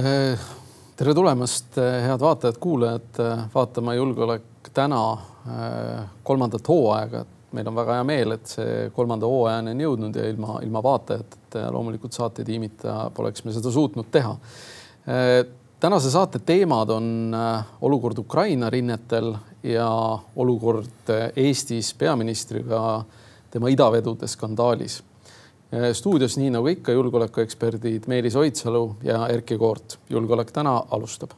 tere tulemast, head vaatajad-kuulajad, vaatama Julgeolek täna kolmandat hooaega. meil on väga hea meel, et see kolmanda hooajani on jõudnud ja ilma, ilma vaatajateta ja loomulikult saatetiimita poleks me seda suutnud teha. tänase saate teemad on olukord Ukraina rinnetel ja olukord Eestis peaministriga tema idavedude skandaalis stuudios, nii nagu ikka, julgeolekueksperdid Meelis Oidsalu ja Erkki Koort. julgeolek täna alustab.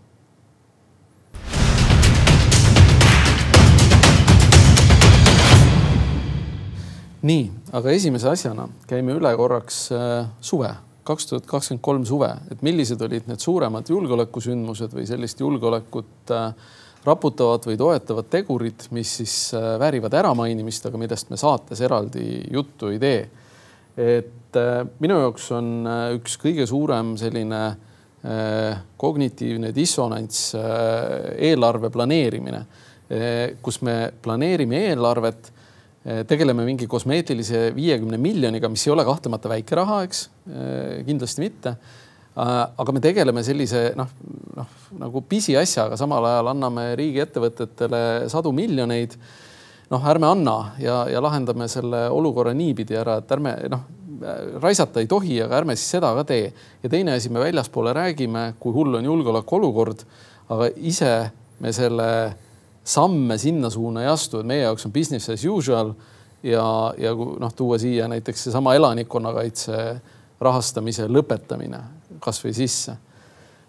nii, aga esimese asjana käime üle korraks äh, suve, kaks tuhat kakskümmend kolm suve, et millised olid need suuremad julgeolekusündmused või sellist julgeolekut äh, raputavad või toetavad tegurid, mis siis väärivad äramainimist, aga millest me saates eraldi juttu ei tee et äh, minu jaoks on äh, üks kõige suurem selline äh, kognitiivne dissonants eelarve planeerimine, kus me planeerime eelarvet, tegeleme mingi kosmeetilise viiekümne miljoniga, mis ei ole kahtlemata väike raha, eks, kindlasti mitte. aga me tegeleme sellise noh, noh nagu pisiasjaga, samal ajal anname riigiettevõtetele sadu miljoneid noh, ärme anna ja, ja lahendame selle olukorra niipidi ära, et ärme noh, raisata ei tohi, aga ärme siis seda ka tee. ja teine asi, me väljaspoole räägime, kui hull on julgeolekuolukord, aga ise me selle samme sinna suuna ei astu, et meie jaoks on business as usual ja, ja noh, tuua siia näiteks seesama elanikkonnakaitse rahastamise lõpetamine kasvõi sisse.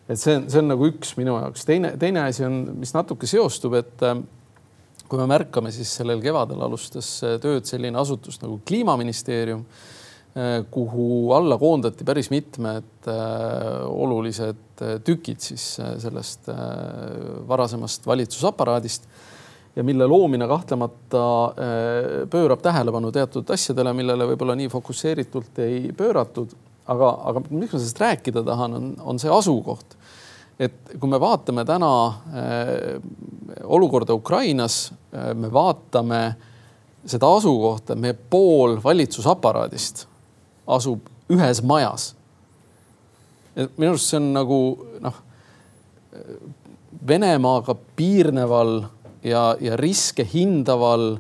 et see on, see on nagu üks minu jaoks. teine, teine asi on, mis natuke seostub, et kui me märkame, siis sellel kevadel alustas tööd selline asutus nagu Kliimaministeerium, eh, kuhu alla koondati päris mitmed eh, olulised tükid siis sellest varasemast valitsusaparaadist ja mille loomine kahtlemata pöörab tähelepanu teatud asjadele, millele võib-olla nii fokusseeritult ei pööratud. aga, aga miks ma sellest rääkida tahan, on, on see asukoht et kui me vaatame täna äh, olukorda Ukrainas, äh, me vaatame seda asukohta, meie pool valitsusaparaadist asub ühes majas. minu arust see on nagu noh, Venemaaga piirneval ja, ja riske hindaval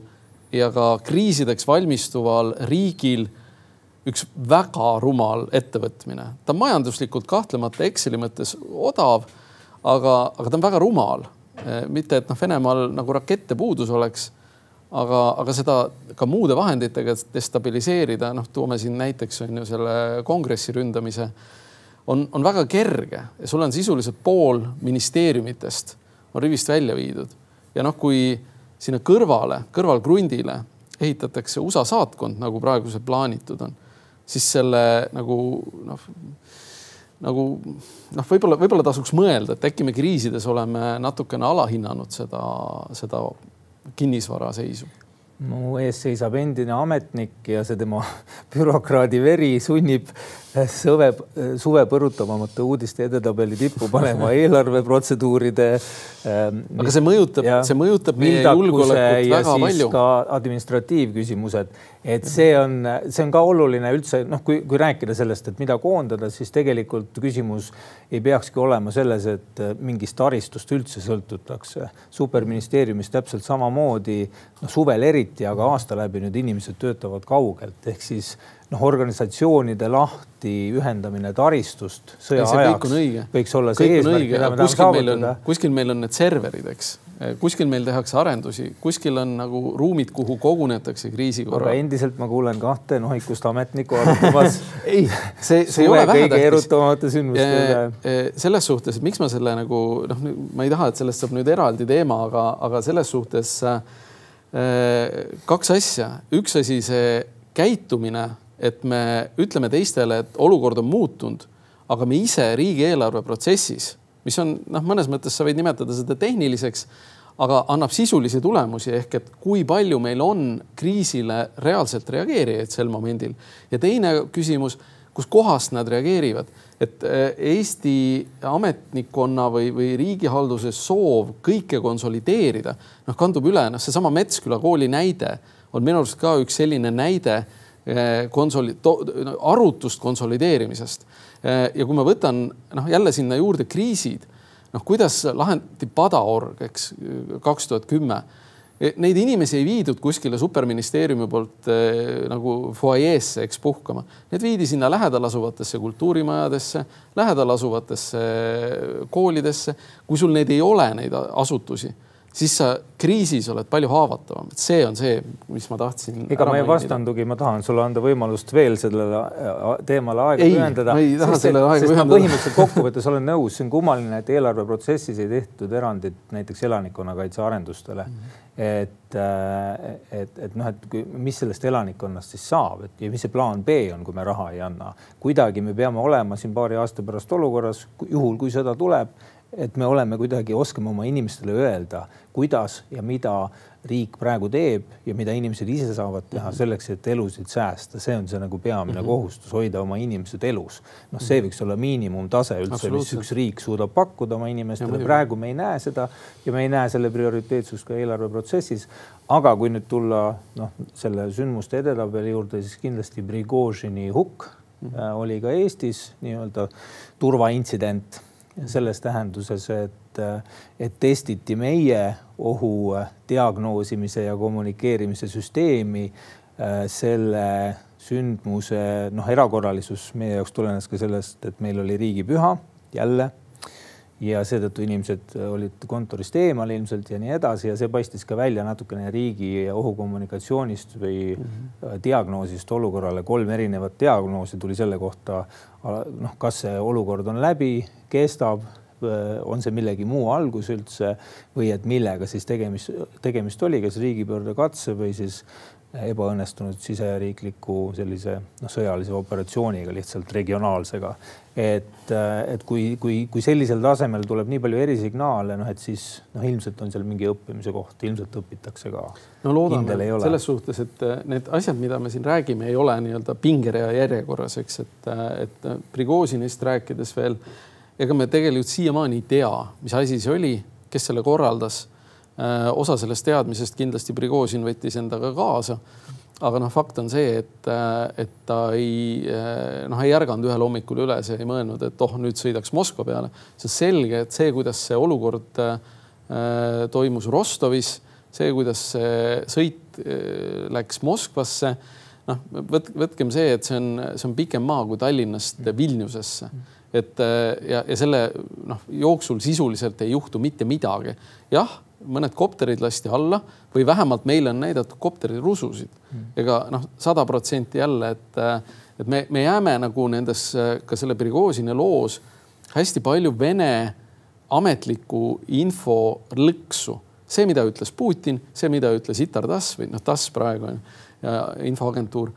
ja ka kriisideks valmistuval riigil üks väga rumal ettevõtmine. ta on majanduslikult kahtlemata Exceli mõttes odav, aga, aga ta on väga rumal. Eh, mitte, et noh, Venemaal nagu rakette puudus oleks, aga, aga seda ka muude vahenditega destabiliseerida, noh, toome siin näiteks on ju selle kongressi ründamise, on, on väga kerge ja sul on sisuliselt pool ministeeriumitest on rivist välja viidud ja noh, kui sinna kõrvale, kõrvalkrundile ehitatakse USA saatkond, nagu praegu see plaanitud on siis selle nagu noh, nagu noh, võib-olla, võib-olla tasuks mõelda, et äkki me kriisides oleme natukene alahinnanud seda, seda kinnisvara seisu. Mu ees seisab endine ametnik ja see tema bürokraadi veri sunnib sõve, suve põrutamata uudiste edetabeli tippu panema eelarveprotseduuride ähm,. aga see mõjutab, see mõjutab meie julgeolekut väga palju. ka administratiivküsimused, et see on, see on ka oluline üldse noh, kui, kui rääkida sellest, et mida koondada, siis tegelikult küsimus ei peakski olema selles, et mingist taristust üldse sõltutakse. superministeeriumis täpselt samamoodi, noh suvel eriti, aga aasta läbi nüüd inimesed töötavad kaugelt ehk siis noh, organisatsioonide lahti ühendamine taristust sõja ajaks võiks olla see eesmärk, mida me tahame saavutada. kuskil meil on need serverid, eks kuskil meil tehakse arendusi, kuskil on nagu ruumid, kuhu kogunetakse kriisi korral. aga endiselt ma kuulen kahte nohikust ametnikku arutamas ei, see, see ei ole vähetähtis. selles suhtes, et miks ma selle nagu noh, ma ei taha, et sellest saab nüüd eraldi teema, aga, aga selles suhtes äh, kaks asja, üks asi, see käitumine et me ütleme teistele, et olukord on muutunud, aga me ise riigieelarve protsessis, mis on noh, mõnes mõttes sa võid nimetada seda tehniliseks, aga annab sisulisi tulemusi ehk et kui palju meil on kriisile reaalselt reageerijaid sel momendil. ja teine küsimus, kuskohast nad reageerivad, et eh, Eesti ametnikkonna või, või riigihalduse soov kõike konsolideerida, noh, kandub üle, noh, seesama Metsküla kooli näide on minu arust ka üks selline näide konsoli-, arutust konsolideerimisest. ja kui ma võtan noh, jälle sinna juurde kriisid, noh, kuidas lahendati Padaorg, eks kaks tuhat kümme E, neid inimesi ei viidud kuskile superministeeriumi poolt eh, nagu fuajeesse, eks puhkama. Need viidi sinna lähedal asuvatesse kultuurimajadesse, lähedal asuvatesse koolidesse. kui sul neid ei ole, neid asutusi siis sa kriisis oled palju haavatavam, et see on see, mis ma tahtsin. ega ma ei vastandugi, ma tahan sulle anda võimalust veel sellele teemale aega pühendada. ei taha sellele aega pühendada. põhimõtteliselt kokkuvõttes olen nõus, see on kummaline, et eelarveprotsessis ei tehtud erandit näiteks elanikkonnakaitse arendustele mm. -hmm. et, äh, et, et noh, et kui, mis sellest elanikkonnast siis saab, et ja mis see plaan B on, kui me raha ei anna. kuidagi me peame olema siin paari aasta pärast olukorras, juhul kui sõda tuleb et me oleme kuidagi, oskame oma inimestele öelda, kuidas ja mida riik praegu teeb ja mida inimesed ise saavad teha mhm. selleks, et elusid säästa, see on see nagu peamine mm -hmm. kohustus, hoida oma inimesed elus. noh, see võiks olla miinimumtase üldse, mis üks riik suudab pakkuda oma inimestele. praegu me ei näe seda ja me ei näe selle prioriteetsust ka eelarveprotsessis. aga kui nüüd tulla noh, selle sündmuste edetabeli juurde, siis kindlasti Prigožini hukk mm -hmm. oli ka Eestis nii-öelda turvaintsident selles tähenduses, et, et testiti meie ohu diagnoosimise ja kommunikeerimise süsteemi. selle sündmuse noh, erakorralisus meie jaoks tulenes ka sellest, et meil oli riigipüha jälle ja seetõttu inimesed olid kontorist eemal ilmselt ja nii edasi ja see paistis ka välja natukene riigi ohukommunikatsioonist või mm -hmm. diagnoosist olukorrale. kolm erinevat diagnoosi tuli selle kohta, noh, kas see olukord on läbi, kestab, on see millegi muu algus üldse või et millega siis tegemist, tegemist oli, kas riigipöördekatse või siis ebaõnnestunud siseriikliku sellise noh, sõjalise operatsiooniga lihtsalt regionaalsega. et, et kui, kui, kui sellisel tasemel tuleb nii palju erisignaale, noh, et siis noh, ilmselt on seal mingi õppimise koht, ilmselt õpitakse ka. no loodame selles suhtes, et need asjad, mida me siin räägime, ei ole nii-öelda pingerea järjekorras, eks, et, et Prigožinist rääkides veel ega me tegelikult siiamaani ei tea, mis asi see oli, kes selle korraldas. Äh, osa sellest teadmisest kindlasti Prigožin võttis endaga kaasa. aga noh, fakt on see, et, äh, et ta ei äh, noh, ei ärganud ühel hommikul üles ja ei mõelnud, et oh, nüüd sõidaks Moskva peale. see on selge, et see, kuidas see olukord toimus Rostovis, see, kuidas see sõit läks Moskvasse noh, võt-, võtkem see, et see on, see on pikem maa kui Tallinnast Vilniusesse et äh, ja, ja selle noh, jooksul sisuliselt ei juhtu mitte midagi. jah, mõned kopterid lasti alla või vähemalt meile on näidatud kopterirususid mm. ega noh, sada protsenti jälle, et, et me, me jääme nagu nendes ka selle Prigožini loos hästi palju Vene ametliku info lõksu. see, mida ütles Putin, see, mida ütles Itar Tass või noh, Tass praegu on infoagentuur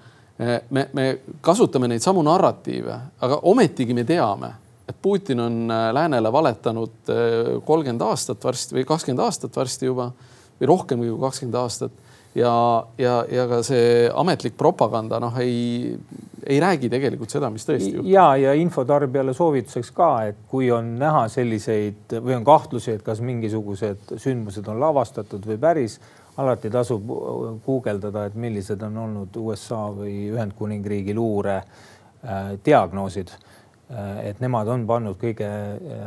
me, me kasutame neid samu narratiive, aga ometigi me teame, et Putin on eh, läänele valetanud eh, kolmkümmend aastat varsti või kakskümmend aastat varsti juba või rohkem kui kakskümmend aastat ja, ja, ja ka see ametlik propaganda noh, ei, ei räägi tegelikult seda, mis tõesti juhtub. ja, ja infotarbijale soovituseks ka, et kui on näha selliseid või on kahtlusi, et kas mingisugused sündmused on lavastatud või päris alati tasub guugeldada, et millised on olnud USA või Ühendkuningriigi luure äh, diagnoosid. Äh, et nemad on pannud kõige,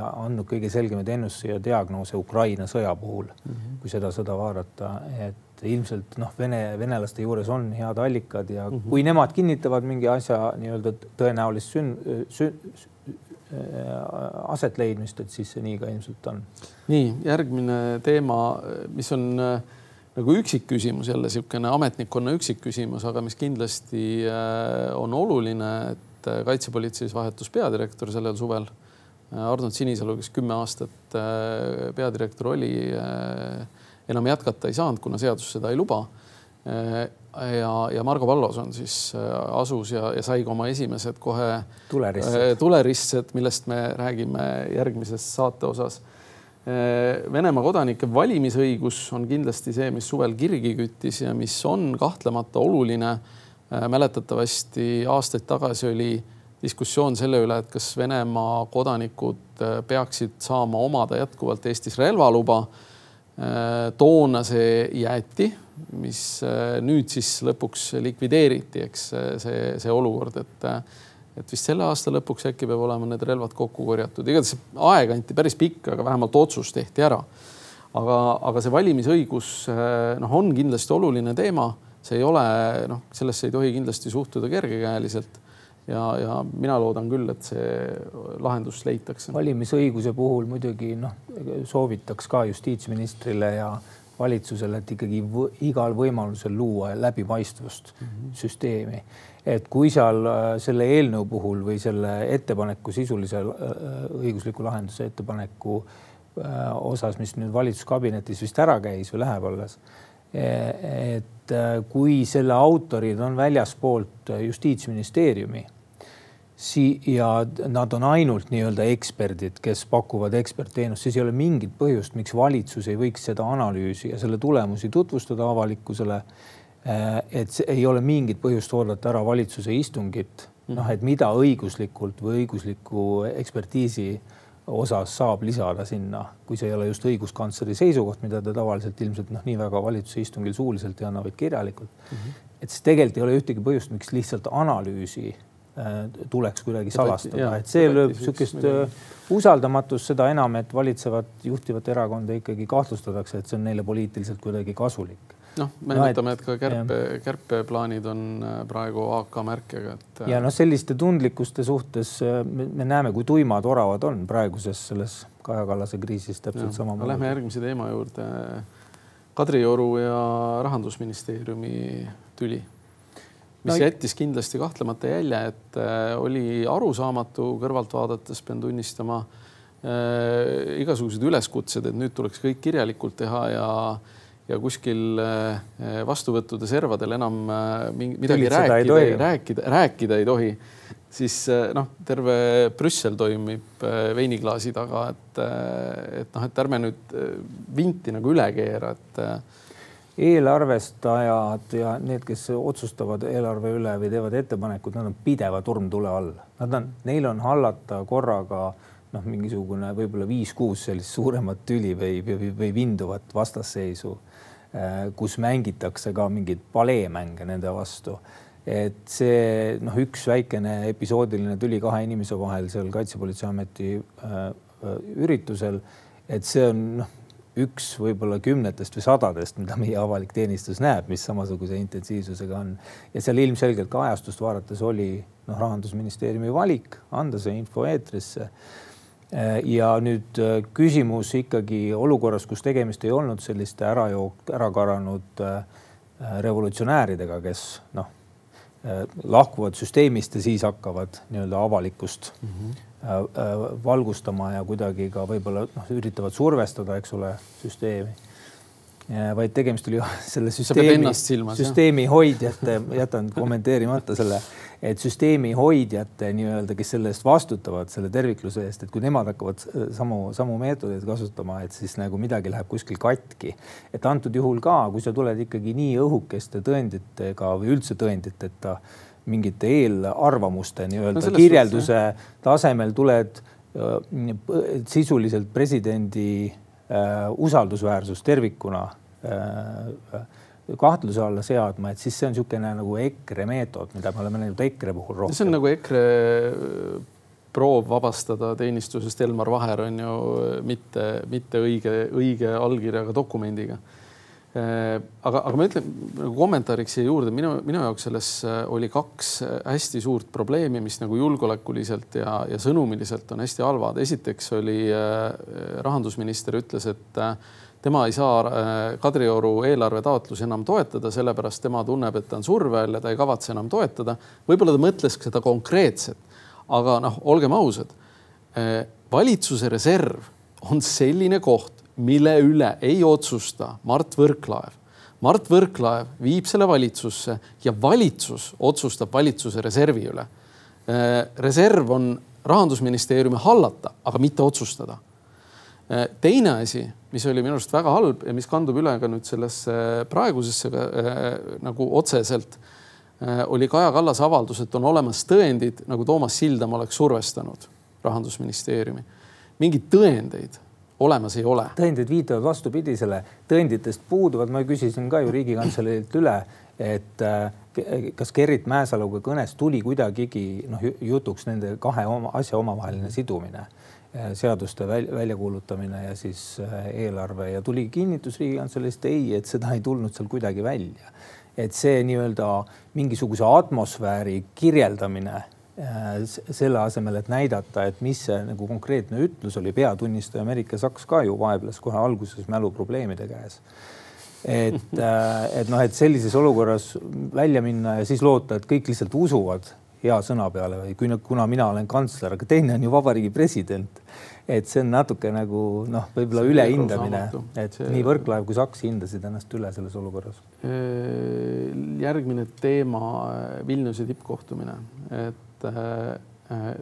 andnud kõige selgemaid ennustusi ja diagnoose Ukraina sõja puhul mm, -hmm. kui seda sõda vaadata, et ilmselt noh, Vene, venelaste juures on head allikad ja mm -hmm. kui nemad kinnitavad mingi asja nii-öelda tõenäolist sün-, sün-, äh, aset leidmist, et siis see nii ka ilmselt on. nii järgmine teema, mis on äh, nagu üksikküsimus, jälle niisugune ametnikkonna üksikküsimus, aga mis kindlasti äh, on oluline, et äh, kaitsepolitseis vahetus peadirektor sellel suvel. Äh, Arnold Sinisalu, kes kümme aastat peadirektor oli, enam jätkata ei saanud, kuna seadus seda ei luba. ja, ja Margo Vallos on siis asus ja, ja sai ka oma esimesed kohe tuleristsed, tuleristsed, millest me räägime järgmises saate osas Äh, Venemaa kodanike valimisõigus on kindlasti see, mis suvel kirgi küttis ja mis on kahtlemata oluline. Äh, mäletatavasti aastaid tagasi oli diskussioon selle üle, et kas Venemaa kodanikud äh, peaksid saama omada jätkuvalt Eestis relvaluba. toona see jäeti, mis nüüd siis lõpuks likvideeriti, eks see, see olukord, et et vist selle aasta lõpuks äkki peab olema need relvad kokku korjatud, igatahes aeg anti päris pikk, aga vähemalt otsus tehti ära. aga, aga see valimisõigus noh, on kindlasti oluline teema, see ei ole noh, sellesse ei tohi kindlasti suhtuda kergekäeliselt ja, ja mina loodan küll, et see lahendus leitakse. valimisõiguse puhul muidugi noh, soovitaks ka justiitsministrile ja valitsusele, et ikkagi igal võimalusel luua läbipaistvust mm -hmm. süsteemi. et kui seal äh, selle eelnõu puhul või selle ettepaneku sisulise äh, õigusliku lahenduse ettepaneku äh, osas, mis nüüd valitsuskabinetis vist ära käis või läheb alles, et kui selle autorid on väljaspoolt justiitsministeeriumi si- ja nad on ainult nii-öelda eksperdid, kes pakuvad ekspertteenust, siis ei ole mingit põhjust, miks valitsus ei võiks seda analüüsi ja selle tulemusi tutvustada avalikkusele. Äh, et ei ole mingit põhjust oodata ära valitsuse istungit, noh, et mida õiguslikult või õigusliku ekspertiisi osas saab lisada sinna, kui see ei ole just õiguskantsleri seisukoht, mida ta tavaliselt ilmselt noh, nii väga valitsuse istungil suuliselt ei anna, vaid kirjalikult mm. -hmm. et siis tegelikult ei ole ühtegi põhjust, miks lihtsalt analüüsi Äh, tuleks kuidagi salastada, et see lööb niisugust äh, usaldamatust, seda enam, et valitsevat juhtivat erakonda ikkagi kahtlustatakse, et see on neile poliitiliselt kuidagi kasulik. Noh, meenutame no,, et ka kärpe, kärpeplaanid on äh, praegu AK märkega, et. ja noh, selliste tundlikkuste suhtes me, me näeme, kui tuimad oravad on praeguses selles Kaja Kallase kriisis täpselt samamoodi. Lähme järgmise teema juurde. Kadrioru ja rahandusministeeriumi tüli mis no, jättis kindlasti kahtlemata jälje, et äh, oli arusaamatu kõrvalt vaadates, pean tunnistama äh,, igasugused üleskutsed, et nüüd tuleks kõik kirjalikult teha ja ja kuskil äh, vastuvõttude servadel enam äh, midagi rääkida, ei rääkida, rääkida ei tohi, siis äh, noh, terve Brüssel toimib veiniklaasi taga, et, et noh, et ärme nüüd vinti nagu üle keera, et eelarvestajad ja need, kes otsustavad eelarve üle või teevad ettepanekud, nad on pideva turmtule all. Nad on, neil on hallata korraga noh, mingisugune võib-olla viis-kuus sellist suuremat tüli või, või, või vinduvat vastasseisu, äh, kus mängitakse ka mingeid paleemänge nende vastu. et see noh, üks väikene episoodiline tüli kahe inimese vahel seal Kaitsepolitseiameti äh, äh üritusel, et see on noh üks võib-olla kümnetest või sadadest, mida meie avalik teenistus näeb, mis samasuguse intensiivsusega on. ja seal ilmselgelt ka ajastust vaadates oli noh, rahandusministeeriumi valik anda see info eetrisse. Ja nüüd äh, küsimus ikkagi olukorras, kus tegemist ei olnud selliste ärajook-, ära karanud äh, revolutsionääridega, kes noh, äh, lahkuvad süsteemist ja siis hakkavad nii-öelda avalikkust mm -hmm Äh, äh, valgustama ja kuidagi ka võib-olla noh, üritavad survestada, eks ole, süsteemi. Vaid tegemist oli selle süsteemi, süsteemi hoidjate, jätan kommenteerimata selle, et süsteemi hoidjate nii-öelda, kes selle eest vastutavad, selle tervikluse eest, et kui nemad hakkavad samu, samu meetodeid kasutama, et siis nagu midagi läheb kuskil katki. et antud juhul ka, kui sa tuled ikkagi nii õhukeste tõenditega või üldse tõenditeta mingite eelarvamuste nii-öelda no kirjelduse suhtes, tasemel tuled äh, sisuliselt presidendi äh, usaldusväärsus tervikuna äh, kahtluse alla seadma, et siis see on niisugune nagu EKRE meetod, mida me oleme näinud EKRE puhul rohkem. see on nagu EKRE proov vabastada teenistusest Elmar Vaher on ju mitte, mitte õige, õige allkirjaga dokumendiga Äh, aga, aga ma ütlen nagu kommentaariks siia juurde, minu, minu jaoks selles äh, oli kaks äh, hästi suurt probleemi, mis nagu julgeolekuliselt ja, ja sõnumiliselt on hästi halvad. esiteks oli rahandusminister ütles, et tema ei saa Kadrioru eelarvetaotlusi enam toetada, sellepärast tema tunneb, et ta on surve all ja ta ei kavatse enam toetada. võib-olla ta mõtles seda konkreetset, aga noh, olgem ausad. valitsuse reserv on selline koht, mille üle ei otsusta Mart Võrklaev. Mart Võrklaev viib selle valitsusse ja valitsus otsustab valitsuse reservi üle. Äh, reserv on rahandusministeeriumi hallata, aga mitte otsustada. Äh, teine asi, mis oli minu arust väga halb ja mis kandub üle ka nüüd sellesse praegusesse äh, nagu otseselt, oli Kaja Kallase avaldus, et on olemas tõendid, nagu Toomas Sildam oleks survestanud rahandusministeeriumi. mingeid tõendeid olemas ei ole. tõendid viitavad vastupidisele, tõenditest puuduvad, ma küsisin ka ju Riigikantseleilt üle, et äh, kas Gerrit Mäesaluga kõnes tuli kuidagigi noh jutuks nende kahe oma asja omavaheline sidumine, äh, seaduste väljakuulutamine ja siis äh, eelarve ja tuli kinnitus Riigikantseleist ei, et seda ei tulnud seal kuidagi välja. et see nii-öelda mingisuguse atmosfääri kirjeldamine selle asemel, et näidata, et mis see nagu konkreetne ütlus oli, peatunnistaja Merike Saks ka ju vaevles kohe alguses mäluprobleemide käes et, äh, et noh, et sellises olukorras välja minna ja siis loota, et kõik lihtsalt usuvad hea sõna peale või kui, kuna mina olen kantsler, aga teine on ju vabariigi president. et see on natuke nagu noh, võib-olla ülehindamine, et see... nii Võrklaev kui Saks hindasid ennast üle selles olukorras. järgmine teema, Vilniuse tippkohtumine, et Äh,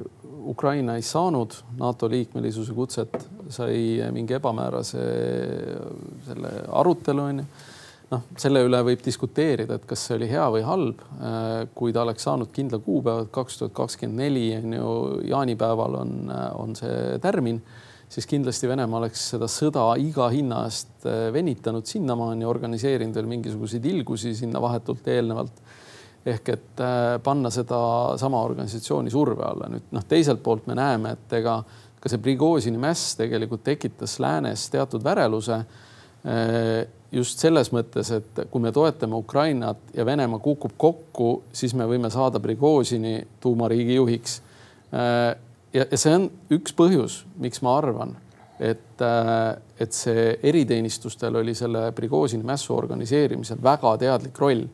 Ukraina ei saanud NATO liikmelisuse kutset, sai mingi ebamäärase selle arutelu onju. noh, selle üle võib diskuteerida, et kas see oli hea või halb. Äh, kui ta oleks saanud kindla kuupäeva, kaks tuhat kakskümmend neli on ju jaanipäeval on, on see tärmin, siis kindlasti Venemaa oleks seda sõda iga hinna eest venitanud sinnamaani, organiseerinud veel mingisuguseid ilgusi sinna vahetult eelnevalt ehk et äh, panna sedasama organisatsiooni surve alla. nüüd noh, teiselt poolt me näeme, et ega ka see Prigožini mäss tegelikult tekitas läänes teatud väreluse. Äh, just selles mõttes, et kui me toetame Ukrainat ja Venemaa kukub kokku, siis me võime saada Prigožini tuumariigi juhiks. Äh, ja, ja see on üks põhjus, miks ma arvan, et, et see eriteenistustel oli selle Prigožini mässu organiseerimisel väga teadlik roll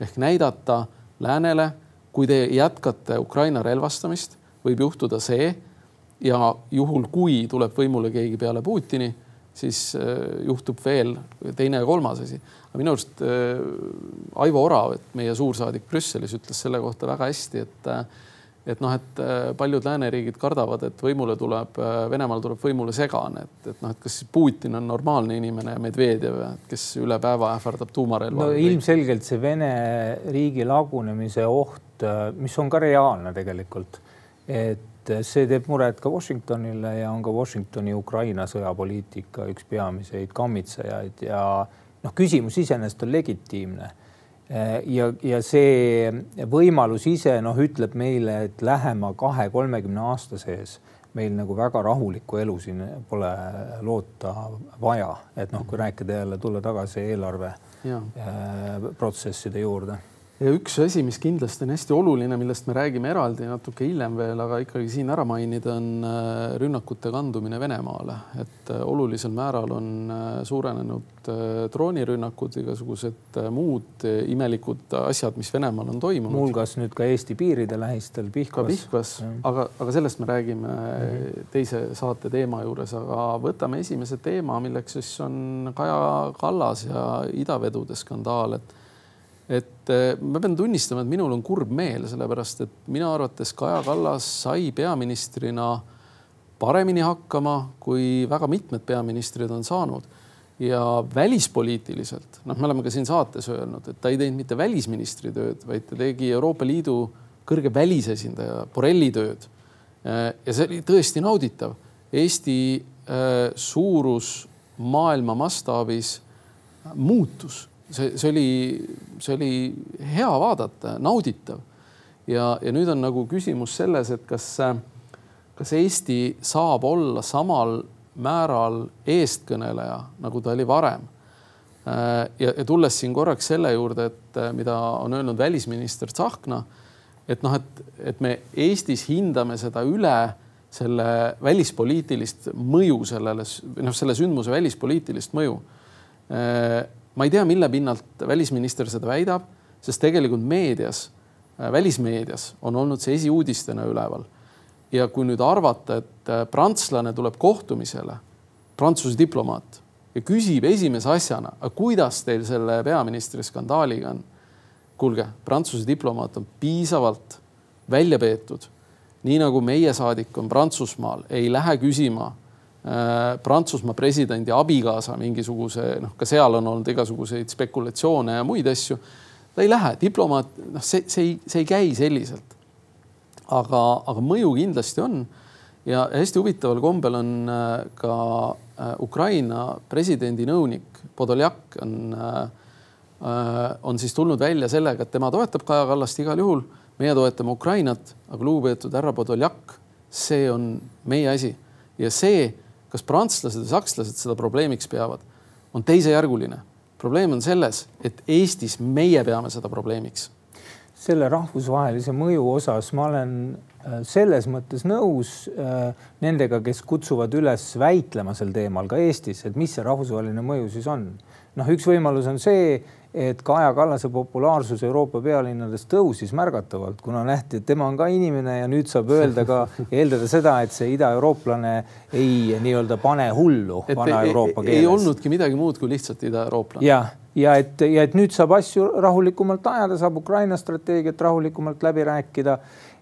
ehk näidata läänele, kui te jätkate Ukraina relvastamist, võib juhtuda see ja juhul, kui tuleb võimule keegi peale Putini, siis äh, juhtub veel teine ja kolmas asi. aga minu arust äh, Aivo Orav, et meie suursaadik Brüsselis ütles selle kohta väga hästi, et äh, et noh, et äh, paljud lääneriigid kardavad, et võimule tuleb, äh, Venemaal tuleb võimule segane, et, et noh, et kas Putin on normaalne inimene ja Medvedjev, kes üle päeva ähvardab tuumarelva. no ilmselgelt see Vene riigi lagunemise oht, äh, mis on ka reaalne tegelikult, et see teeb muret ka Washingtonile ja on ka Washingtoni Ukraina sõjapoliitika üks peamiseid kammitsejaid ja noh, küsimus iseenesest on legitiimne ja, ja see võimalus ise noh, ütleb meile, et lähema kahe-kolmekümne aasta sees meil nagu väga rahulikku elu siin pole loota vaja, et noh, kui rääkida jälle, tulla tagasi eelarve ja. Äh, protsesside juurde ja üks asi, mis kindlasti on hästi oluline, millest me räägime eraldi natuke hiljem veel, aga ikkagi siin ära mainida, on äh, rünnakute kandumine Venemaale, et äh, olulisel määral on äh, suurenenud droonirünnakud, igasugused muud imelikud asjad, mis Venemaal on toimunud. muuhulgas nüüd ka Eesti piiride lähistel Pihkvas. Pihkvas, aga, aga sellest me räägime mm -hmm. teise saate teema juures, aga võtame esimese teema, milleks siis on Kaja Kallas ja idavedude skandaal, et et eh, ma pean tunnistama, et minul on kurb meel, sellepärast et minu arvates Kaja Kallas sai peaministrina paremini hakkama, kui väga mitmed peaministrid on saanud. ja välispoliitiliselt, noh, me oleme ka siin saates öelnud, et ta ei teinud mitte välisministri tööd, vaid ta tegi Euroopa Liidu kõrge välisesindaja Borrelli tööd. Eh, ja see oli tõesti nauditav. Eesti eh, suurus maailma mastaabis muutus see, see oli, see oli hea vaadata, nauditav. ja, ja nüüd on nagu küsimus selles, et kas, kas Eesti saab olla samal määral eestkõneleja, nagu ta oli varem. ja, ja tulles siin korraks selle juurde, et mida on öelnud välisminister Tsahkna, et noh, et, et me Eestis hindame seda üle selle välispoliitilist mõju sellele, noh, selle sündmuse välispoliitilist mõju ma ei tea, mille pinnalt välisminister seda väidab, sest tegelikult meedias, äh, välismeedias on olnud see esiuudistena üleval. ja kui nüüd arvata, et äh, prantslane tuleb kohtumisele, Prantsuse diplomaat ja küsib esimese asjana, aga kuidas teil selle peaministri skandaaliga on? kuulge, Prantsuse diplomaat on piisavalt välja peetud. nii nagu meie saadik on Prantsusmaal, ei lähe küsima Prantsusmaa presidendi abikaasa mingisuguse, noh, ka seal on olnud igasuguseid spekulatsioone ja muid asju. ta ei lähe, diplomaat, noh, see, see ei, see ei käi selliselt. aga, aga mõju kindlasti on. ja hästi huvitaval kombel on äh, ka Ukraina presidendi nõunik Podoljak on, on siis tulnud välja sellega, et tema toetab Kaja Kallast igal juhul. meie toetame Ukrainat, aga lugupeetud härra Podoljak, see on meie asi ja see, kas prantslased ja sakslased seda probleemiks peavad, on teisejärguline. probleem on selles, et Eestis meie peame seda probleemiks selle rahvusvahelise mõju osas ma olen äh, selles mõttes nõus äh, nendega, kes kutsuvad üles väitlema sel teemal ka Eestis, et mis see rahvusvaheline mõju siis on. noh, üks võimalus on see, et Kaja Kallase populaarsus Euroopa pealinnades tõusis märgatavalt, kuna nähti, et tema on ka inimene ja nüüd saab öelda ka, eeldada seda, et see idaeurooplane ei nii-öelda pane hullu Vana-Euroopa keeles. ei olnudki midagi muud kui lihtsalt idaeurooplane. jah ja et, ja et nüüd saab asju rahulikumalt ajada, saab Ukraina strateegiat rahulikumalt läbi rääkida.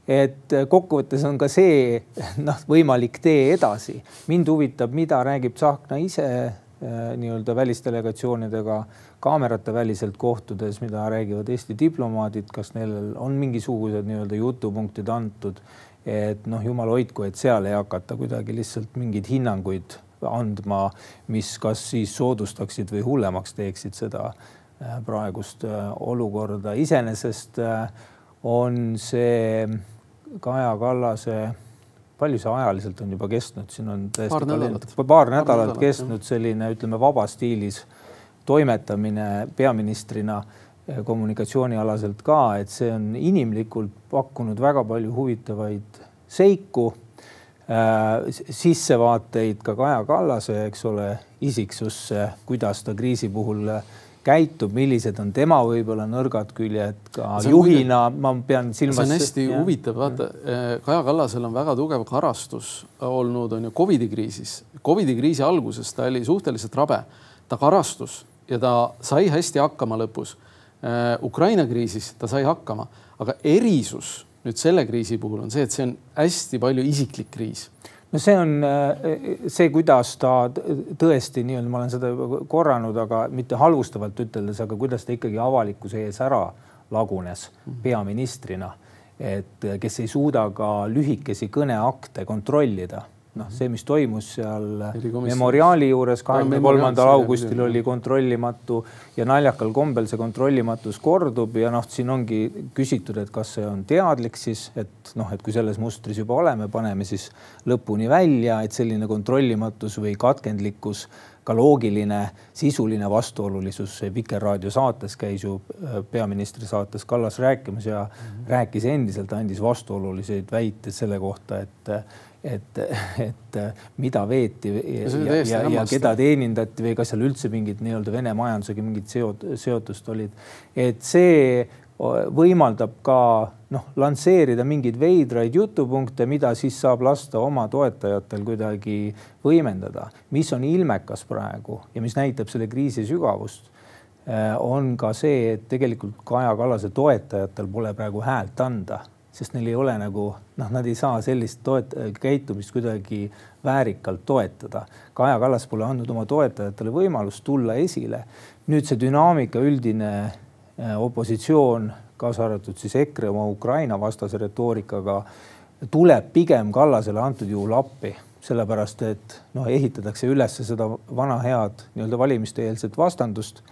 et kokkuvõttes on ka see noh, võimalik tee edasi. mind huvitab, mida räägib Tsahkna ise äh, nii-öelda välisdelegatsioonidega kaamerate väliselt kohtudes, mida räägivad Eesti diplomaadid, kas neil on mingisugused nii-öelda jutupunktid antud, et noh, jumal hoidku, et seal ei hakata kuidagi lihtsalt mingeid hinnanguid andma, mis kas siis soodustaksid või hullemaks teeksid seda äh, praegust äh, olukorda. iseenesest äh, on see Kaja Kallase, palju see ajaliselt on juba kestnud, siin on tõesti paar nädalat, paar nädalat kestnud selline, ütleme, vabas stiilis toimetamine peaministrina kommunikatsioonialaselt ka, et see on inimlikult pakkunud väga palju huvitavaid seiku Äh, sissevaateid ka Kaja Kallase, eks ole, isiksusse, kuidas ta kriisi puhul käitub, millised on tema võib-olla nõrgad küljed ka juhina, ma pean silmas. see on hästi ja. huvitav, vaata Kaja Kallasel on väga tugev karastus olnud, on ju Covidi kriisis. Covidi kriisi alguses ta oli suhteliselt rabe, ta karastus ja ta sai hästi hakkama lõpus. Äh, Ukraina kriisis ta sai hakkama, aga erisus nüüd selle kriisi puhul on see, et see on hästi palju isiklik kriis no see on äh, see, kuidas ta tõesti nii-öelda, ma olen seda juba korranud, aga mitte halvustavalt üteldes, aga kuidas ta ikkagi avalikkuse ees ära lagunes mhm. peaministrina, et kes ei suuda ka lühikesi kõneakte kontrollida noh, see, mis toimus seal memoriaali juures kahekümne kolmandal augustil oli kontrollimatu ja naljakal kombel see kontrollimatus kordub ja noh, siin ongi küsitud, et kas see on teadlik siis, et noh, et kui selles mustris juba oleme, paneme siis lõpuni välja, et selline kontrollimatus või katkendlikkus ka loogiline sisuline vastuolulisus Vikerraadio saates käis ju äh, peaministri saates Kallas rääkimas ja mm -hmm. rääkis endiselt, andis vastuoluliseid väiteid selle kohta, et et, et mida veeti ja, ja, ja, ja keda teenindati või kas seal üldse mingid nii-öelda Vene majandusega mingid seot-, seotust olid. et see võimaldab ka noh, lansseerida mingeid veidraid jutupunkte, mida siis saab lasta oma toetajatel kuidagi võimendada. mis on ilmekas praegu ja mis näitab selle kriisi sügavust, eh, on ka see, et tegelikult Kaja Kallase toetajatel pole praegu häält anda sest neil ei ole nagu noh, nad ei saa sellist toet-, käitumist kuidagi väärikalt toetada. Kaja Kallas pole andnud oma toetajatele võimalust tulla esile. nüüd see dünaamika, üldine äh, opositsioon, kaasa arvatud siis EKRE oma Ukraina vastase retoorikaga, tuleb pigem Kallasele antud juhul appi, sellepärast et noh, ehitatakse üles seda vana head nii-öelda valimiste-eelset vastandust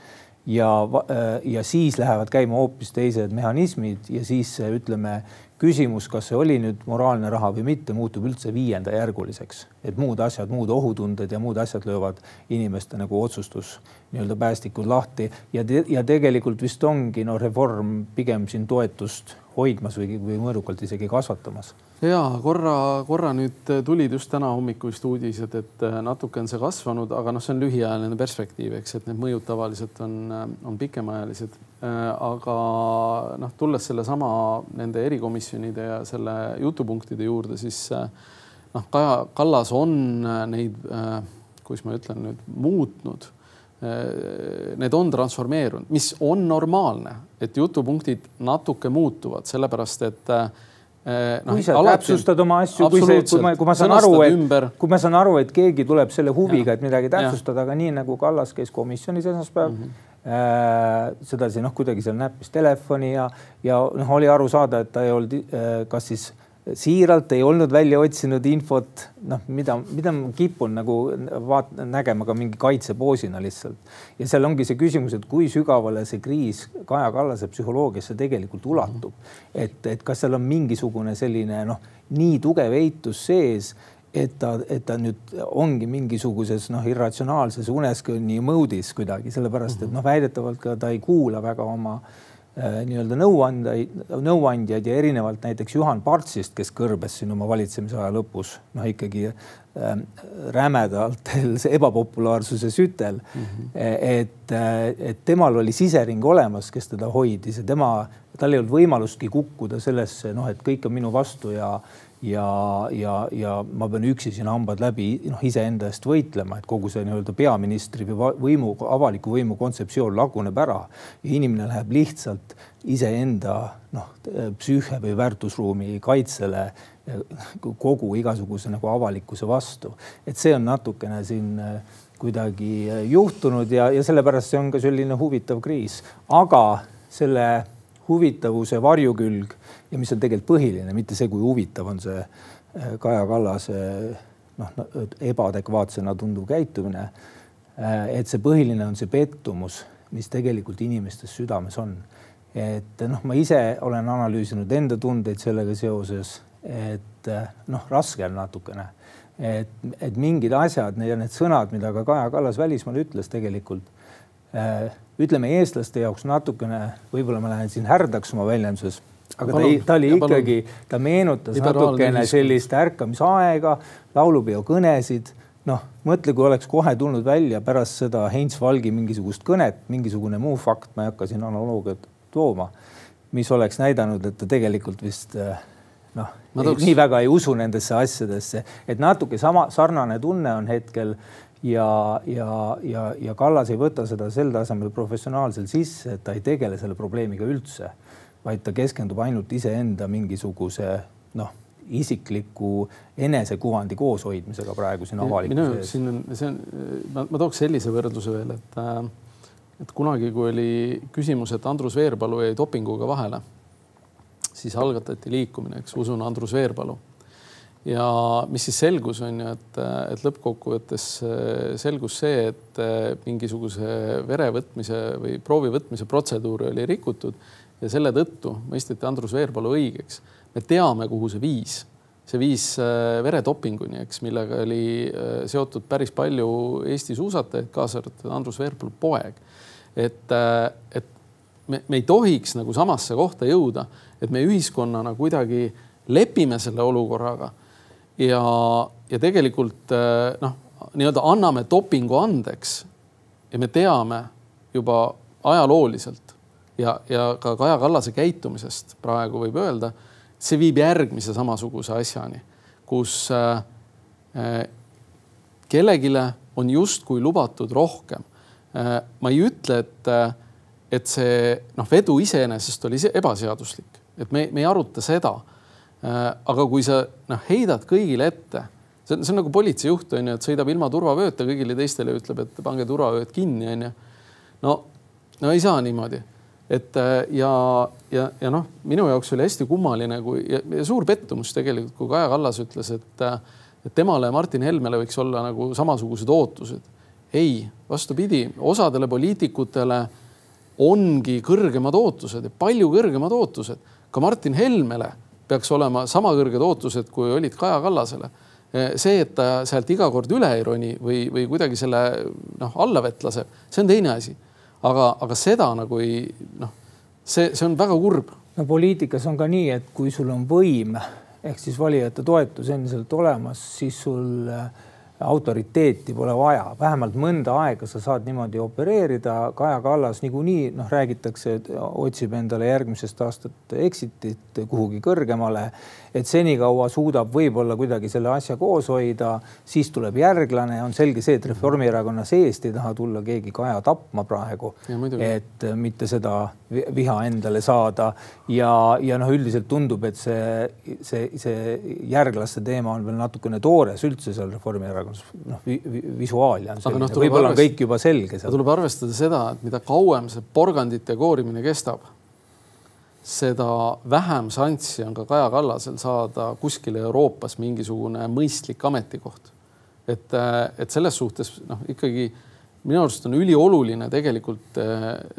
ja, äh, ja siis lähevad käima hoopis teised mehhanismid ja siis ütleme, küsimus, kas see oli nüüd moraalne raha või mitte, muutub üldse viiendajärguliseks, et muud asjad, muud ohutunded ja muud asjad löövad inimeste nagu otsustus nii-öelda päästikud lahti. Ja te, ja tegelikult vist ongi no reform pigem siin toetust hoidmas või, või mõõdukalt isegi kasvatamas. Ja korra, korra nüüd tulid just täna hommikul vist uudised, et äh, natuke on see kasvanud, aga noh, see on lühiajaline perspektiiv, eks, et need mõjud tavaliselt on, äh, on pikemaajalised. Äh, aga noh, tulles sellesama nende erikomisjonide ja selle jutupunktide juurde, siis noh, Kaja Kallas on neid, kuidas ma ütlen nüüd, muutnud need on transformeerunud, mis on normaalne, et jutupunktid natuke muutuvad, sellepärast et äh, Eh, no, kui sa alati... täpsustad oma asju, kui see, kui ma, kui ma saan aru, et kui ma saan aru, et keegi tuleb selle huviga, et midagi täpsustada, aga nii nagu Kallas käis komisjonis esmaspäev mm. -hmm. Äh, sedasi noh, kuidagi seal näppis telefoni ja, ja noh, oli aru saada, et ta ei olnud äh, kas siis siiralt ei olnud välja otsinud infot, noh, mida, mida ma kipun nagu vaat-, nägema ka mingi kaitsepoosina lihtsalt. ja seal ongi see küsimus, et kui sügavale see kriis Kaja Kallase psühholoogiasse tegelikult ulatub. et, et kas seal on mingisugune selline noh, nii tugev eitus sees, et ta, et ta nüüd ongi mingisuguses noh, irratsionaalses uneskõnni mõõdis kuidagi, sellepärast et noh, väidetavalt ka ta ei kuula väga oma Äh, nii-öelda nõuandajaid, nõuandjaid ja erinevalt näiteks Juhan Partsist, kes kõrbes siin oma valitsemisaja lõpus noh, ikkagi äh, rämedalt ebapopulaarsuse sütel mm. -hmm. et, äh, et temal oli sisering olemas, kes teda hoidis ja tema, tal ei olnud võimalustki kukkuda sellesse, noh, et kõik on minu vastu ja ja, ja, ja ma pean üksi siin hambad läbi noh, iseenda eest võitlema, et kogu see nii-öelda peaministri või võimu, avaliku võimu kontseptsioon laguneb ära ja inimene läheb lihtsalt iseenda noh, psüühe või väärtusruumi kaitsele kogu igasuguse nagu avalikkuse vastu. et see on natukene siin äh, kuidagi äh, juhtunud ja, ja sellepärast see on ka selline huvitav kriis, aga selle huvitavuse varjukülg ja mis on tegelikult põhiline, mitte see, kui huvitav on see äh, Kaja Kallase noh, ebaadekvaatsena tunduv käitumine. Äh, et see põhiline on see pettumus, mis tegelikult inimestes südames on. et noh, ma ise olen analüüsinud enda tundeid sellega seoses, et äh, noh, raske on natukene, et, et mingid asjad ja need sõnad, mida ka Kaja Kallas välismaal ütles, tegelikult ütleme eestlaste jaoks natukene, võib-olla ma lähen siin härdaks oma väljenduses aga palun, ta, ta oli ikkagi, ta meenutas natukene sellist ärkamisaega, laulupeo kõnesid. noh, mõtle, kui oleks kohe tulnud välja pärast seda Heinz Valgi mingisugust kõnet, mingisugune muu fakt, ma ei hakka siin analoogiat tooma, mis oleks näidanud, et ta tegelikult vist noh, nii väga ei usu nendesse asjadesse, et natuke sama sarnane tunne on hetkel ja, ja, ja, ja Kallas ei võta seda sel tasemel professionaalselt sisse, et ta ei tegele selle probleemiga üldse vaid ta keskendub ainult iseenda mingisuguse noh, isikliku enesekuvandi kooshoidmisega praegu siin avalikkuse ees. siin on, see on, ma, ma tooks sellise võrdluse veel, et äh, et kunagi, kui oli küsimus, et Andrus Veerpalu jäi dopinguga vahele, siis algatati liikumine, eks usun Andrus Veerpalu. ja mis siis selgus, on ju, et, et lõppkokkuvõttes äh, selgus see, et äh, mingisuguse vere võtmise või proovi võtmise protseduuri oli rikutud ja selle tõttu mõisteti Andrus Veerpalu õigeks. me teame, kuhu see viis, see viis äh, veretopinguni, eks, millega oli äh, seotud päris palju Eesti suusatajaid, kaasa arvatud Andrus Veerpalu poeg. et, äh, et me, me ei tohiks nagu samasse kohta jõuda, et me ühiskonnana kuidagi lepime selle olukorraga ja, ja tegelikult noh, nii-öelda anname dopingu andeks ja me teame juba ajalooliselt, ja, ja ka Kaja Kallase käitumisest praegu võib öelda, see viib järgmise samasuguse asjani, kus äh, äh, kellelegi on justkui lubatud rohkem äh,. ma ei ütle, et, et see noh, vedu iseenesest oli ebaseaduslik, et me, me ei aruta seda aga kui sa noh, heidad kõigile ette, see on, see on nagu politseijuht on ju, et sõidab ilma turvavööta kõigile teistele, ütleb, et pange turvavööd kinni, on ju. no, no ei saa niimoodi et äh, ja, ja, ja noh, minu jaoks oli hästi kummaline, kui ja, ja suur pettumus tegelikult, kui Kaja Kallas ütles, et, äh, et temale ja Martin Helmele võiks olla nagu samasugused ootused. ei, vastupidi, osadele poliitikutele ongi kõrgemad ootused palju kõrgemad ootused. ka Martin Helmele peaks olema sama kõrged ootused, kui olid Kaja Kallasele. see, et ta sealt iga kord üle ei roni või, või kuidagi selle noh, alla vett laseb, see on teine asi aga, aga seda nagu ei noh, see, see on väga kurb. no poliitikas on ka nii, et kui sul on võim ehk siis valijate toetus endiselt olemas, siis sul äh, autoriteeti pole vaja, vähemalt mõnda aega sa saad niimoodi opereerida. Kaja Kallas niikuinii noh, räägitakse, et otsib endale järgmisest aastat exit'it kuhugi kõrgemale. Et senikaua suudab võib-olla kuidagi selle asja koos hoida, siis tuleb järglane, on selge see, et Reformierakonna seest ei taha tulla keegi Kaja tapma praegu, et mitte seda viha endale saada. Ja, ja noh, üldiselt tundub, et see, see, see järglaste teema on veel natukene toores üldse seal Reformierakonnas, noh vi, vi, visuaalia on selline no,, võib-olla on kõik juba selge. tuleb arvestada seda, et mida kauem see porgandite koorimine kestab seda vähem šanssi on ka Kaja Kallasel saada kuskil Euroopas mingisugune mõistlik ametikoht. et, et selles suhtes noh, ikkagi minu arust on ülioluline tegelikult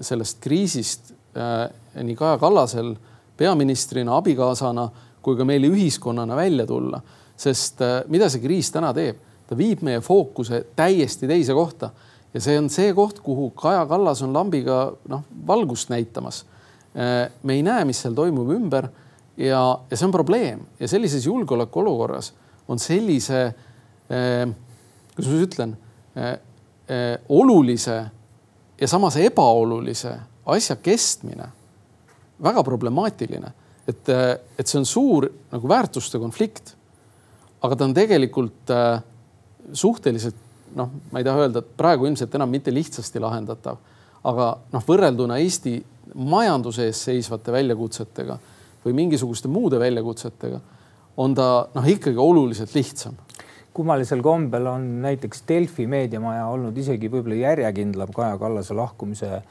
sellest kriisist nii Kaja Kallasel peaministrina, abikaasana kui ka meile ühiskonnana välja tulla, sest mida see kriis täna teeb, ta viib meie fookuse täiesti teise kohta ja see on see koht, kuhu Kaja Kallas on lambiga noh, valgust näitamas. me ei näe, mis seal toimub ümber ja, ja see on probleem ja sellises julgeolekuolukorras on sellise eh,, kuidas ma ütlen eh,, eh, olulise ja samas ebaolulise asja kestmine väga problemaatiline, et, et see on suur nagu väärtuste konflikt. aga ta on tegelikult äh, suhteliselt noh, ma ei taha öelda, et praegu ilmselt enam mitte lihtsasti lahendatav, aga noh, võrrelduna Eesti majanduse ees seisvate väljakutsetega või mingisuguste muude väljakutsetega on ta noh, ikkagi oluliselt lihtsam. kummalisel kombel on näiteks Delfi meediamaja olnud isegi võib-olla järjekindlam Kaja Kallase lahkumise äh,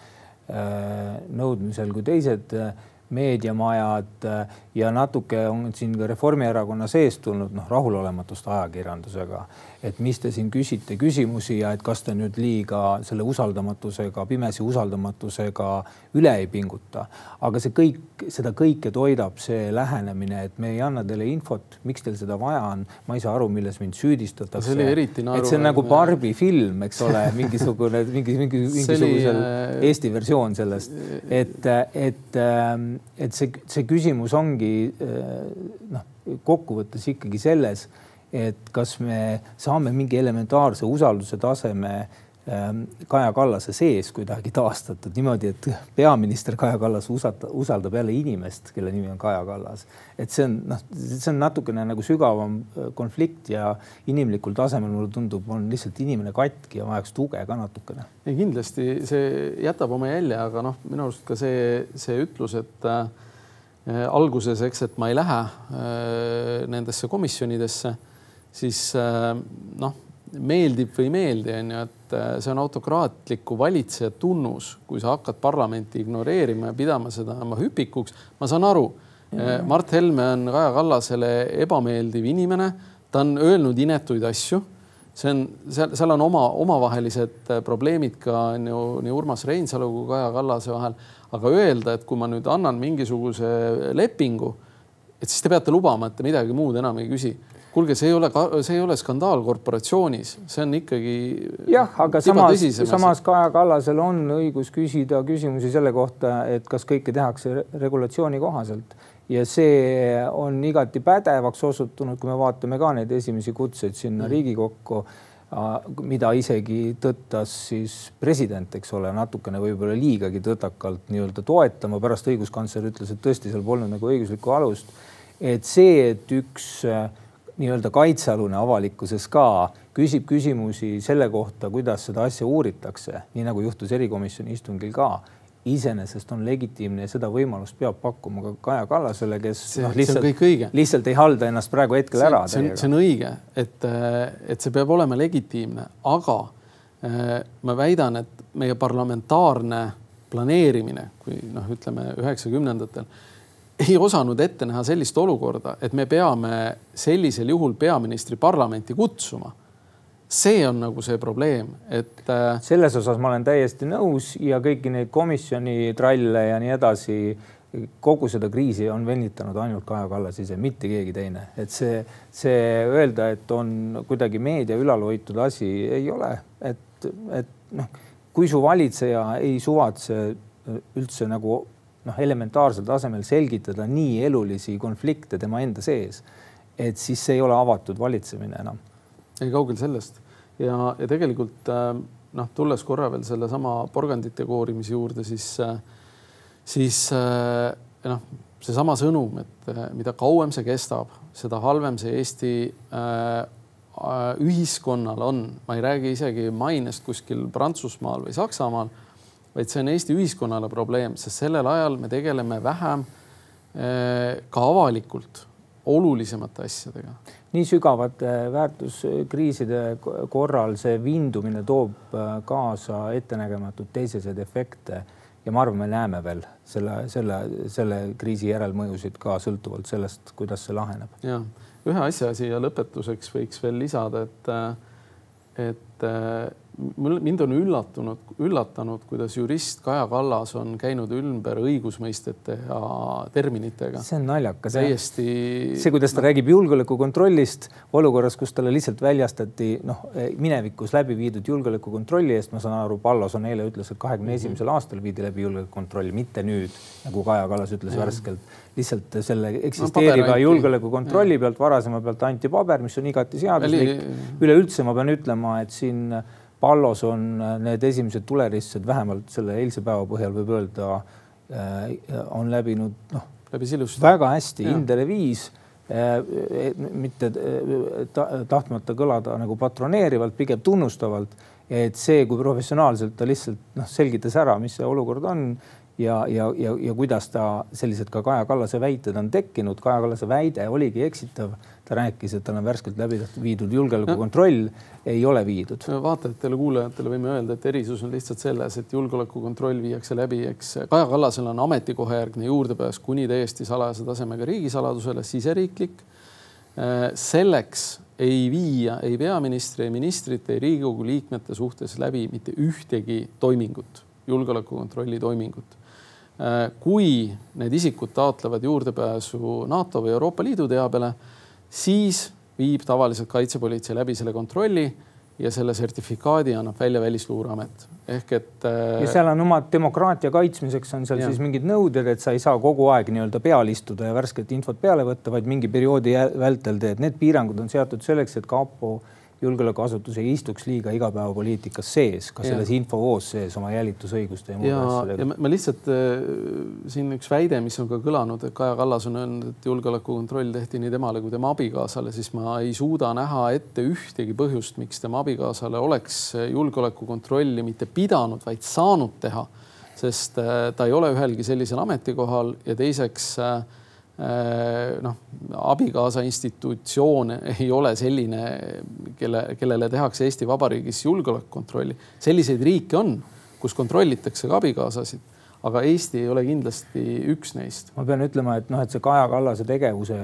nõudmisel kui teised äh, meediamajad äh, ja natuke on siin ka Reformierakonna sees tulnud noh, rahulolematust ajakirjandusega et mis te siin küsite küsimusi ja et kas te nüüd liiga selle usaldamatusega, pimesi usaldamatusega üle ei pinguta. aga see kõik, seda kõike toidab see lähenemine, et me ei anna teile infot, miks teil seda vaja on. ma ei saa aru, milles mind süüdistatakse. see oli eriti naeru. et see on nagu Barbi film, eks ole, mingisugune mingi, mingi, mingisugusel äh... Eesti versioon sellest, et, et, ähm, et see, see küsimus ongi äh, noh, kokkuvõttes ikkagi selles et kas me saame mingi elementaarse usalduse taseme Kaja Kallase sees kuidagi taastatud niimoodi, et peaminister Kaja Kallas usaldab, usaldab jälle inimest, kelle nimi on Kaja Kallas. et see on noh, see on natukene nagu sügavam äh, konflikt ja inimlikul tasemel mulle tundub, on lihtsalt inimene katki ja vajaks tuge ka natukene. ei kindlasti see jätab oma jälje, aga noh, minu arust ka see, see ütlus, et äh, alguses, eks, et ma ei lähe äh, nendesse komisjonidesse siis äh, noh, meeldib või ei meeldi, on ju, et äh, see on autokraatliku valitseja tunnus, kui sa hakkad parlamenti ignoreerima ja pidama seda oma hüpikuks. ma saan aru mm, -hmm. Mart Helme on Kaja Kallasele ebameeldiv inimene, ta on öelnud inetuid asju see on, seal, seal on oma, omavahelised probleemid ka on ju nii Urmas Reinsalu kui Kaja Kallase vahel. aga öelda, et kui ma nüüd annan mingisuguse lepingu, et siis te peate lubama, et te midagi muud enam ei küsi kuulge, see ei ole, see ei ole skandaal korporatsioonis, see on ikkagi. jah, aga samas, samas Kaja Kallasel on õigus küsida küsimusi selle kohta, et kas kõike tehakse regulatsiooni kohaselt ja see on igati pädevaks osutunud, kui me vaatame ka neid esimesi kutseid sinna mm. Riigikokku, mida isegi tõttas siis president, eks ole, natukene võib-olla liigagi tõtakalt nii-öelda toetama, pärast õiguskantsler ütles, et tõesti seal polnud nagu õiguslikku alust. et see, et üks äh, nii-öelda kaitsealune avalikkuses ka küsib küsimusi selle kohta, kuidas seda asja uuritakse, nii nagu juhtus erikomisjoni istungil ka iseenesest on legitiimne ja seda võimalust peab pakkuma ka Kaja Kallasele, kes see, noh, lihtsalt, lihtsalt ei halda ennast praegu hetkel see, ära. see on, see on õige, et, et see peab olema legitiimne, aga äh, ma väidan, et meie parlamentaarne planeerimine, kui noh, ütleme üheksakümnendatel ei osanud ette näha sellist olukorda, et me peame sellisel juhul peaministri parlamenti kutsuma. see on nagu see probleem, et. Äh, selles osas ma olen täiesti nõus ja kõiki neid komisjoni tralle ja nii edasi, kogu seda kriisi on venitanud ainult Kaja Kallas ise, mitte keegi teine, et see, see öelda, et on kuidagi meedia ülal hoitud asi, ei ole, et, et noh, kui su valitseja ei suvatse üldse nagu noh, elementaarsel tasemel selgitada nii elulisi konflikte tema enda sees, et siis see ei ole avatud valitsemine enam. ei, kaugel sellest ja, ja tegelikult äh, noh, tulles korra veel sellesama porgandite koorimise juurde, siis, äh, siis äh, noh, seesama sõnum, et mida kauem see kestab, seda halvem see Eesti ühiskonnal on, ma ei räägi isegi mainest kuskil Prantsusmaal või Saksamaal vaid see on Eesti ühiskonnale probleem, sest sellel ajal me tegeleme vähem eh, ka avalikult olulisemate asjadega. nii sügavate väärtuskriiside korral see vindumine toob eh, kaasa ettenägematuid teiseseid efekte ja ma arvan, me näeme veel selle, selle, selle kriisi järelmõjusid ka sõltuvalt sellest, kuidas see laheneb. ja ühe asja siia lõpetuseks võiks veel lisada, et et mind on üllatunud, üllatanud, kuidas jurist Kaja Kallas on käinud ümber õigusmõistete ja terminitega. see on naljakas. täiesti. see, kuidas ta no. räägib julgeolekukontrollist olukorras, kus talle lihtsalt väljastati noh, minevikus läbi viidud julgeolekukontrolli eest, ma saan aru, Pallos on eile ütles, et kahekümne esimesel mhm. aastal viidi läbi julgeolekukontroll, mitte nüüd, nagu Kaja Kallas ütles ja. värskelt. lihtsalt selle eksisteeriva no, julgeolekukontrolli pealt, varasema pealt anti paber, mis on igati seaduslik. üleüldse ma pean ütlema, et siin Pallos on äh, need esimesed tuleristsed, vähemalt selle eilse päeva põhjal võib öelda, äh, on läbinud noh, läbi ilusti. väga hästi, Indere viis äh, mitte tahtmata kõlada nagu patroneerivalt, pigem tunnustavalt, et see, kui professionaalselt ta lihtsalt noh, selgitas ära, mis see olukord on ja, ja, ja, ja kuidas ta sellised ka Kaja Kallase väited on tekkinud. Kaja Kallase väide oligi eksitav ta rääkis, et tal on värskelt läbi viidud julgeolekukontroll ei ole viidud. vaatajatele, kuulajatele võime öelda, et erisus on lihtsalt selles, et julgeolekukontroll viiakse läbi, eks Kaja Kallasel on ametikohajärgne juurdepääs kuni täiesti salajase tasemega riigisaladusele, siseriiklik. Äh, selleks ei viia ei peaministri, ei ministrite, ei Riigikogu liikmete suhtes läbi mitte ühtegi toimingut, julgeolekukontrolli toimingut kui need isikud taotlevad juurdepääsu NATO või Euroopa Liidu teabele siis viib tavaliselt kaitsepolitsei läbi selle kontrolli ja selle sertifikaadi annab välja Välisluureamet ehk et. Äh, ja seal on omad demokraatia kaitsmiseks on seal ja. siis mingid nõuded, et sa ei saa kogu aeg nii-öelda peal istuda ja värsket infot peale võtta, vaid mingi perioodi vältel teed. Need piirangud on seatud selleks, et kapo julgeolekuasutus ei istuks liiga igapäevapoliitikas sees, ka selles infovoos sees oma jälitusõiguste ja muude asjadega. ma lihtsalt äh, siin üks väide, mis on ka kõlanud, et Kaja Kallas on öelnud, et julgeolekukontroll tehti nii temale kui tema abikaasale, siis ma ei suuda näha ette ühtegi põhjust, miks tema abikaasale oleks julgeolekukontrolli mitte pidanud, vaid saanud teha, sest äh, ta ei ole ühelgi sellisel ametikohal ja teiseks Äh, noh, abikaasa institutsioon ei ole selline, kelle, kellele tehakse Eesti Vabariigis julgeolekukontrolli. selliseid riike on, kus kontrollitakse ka abikaasasid aga Eesti ei ole kindlasti üks neist. ma pean ütlema, et noh, et see Kaja Kallase tegevuse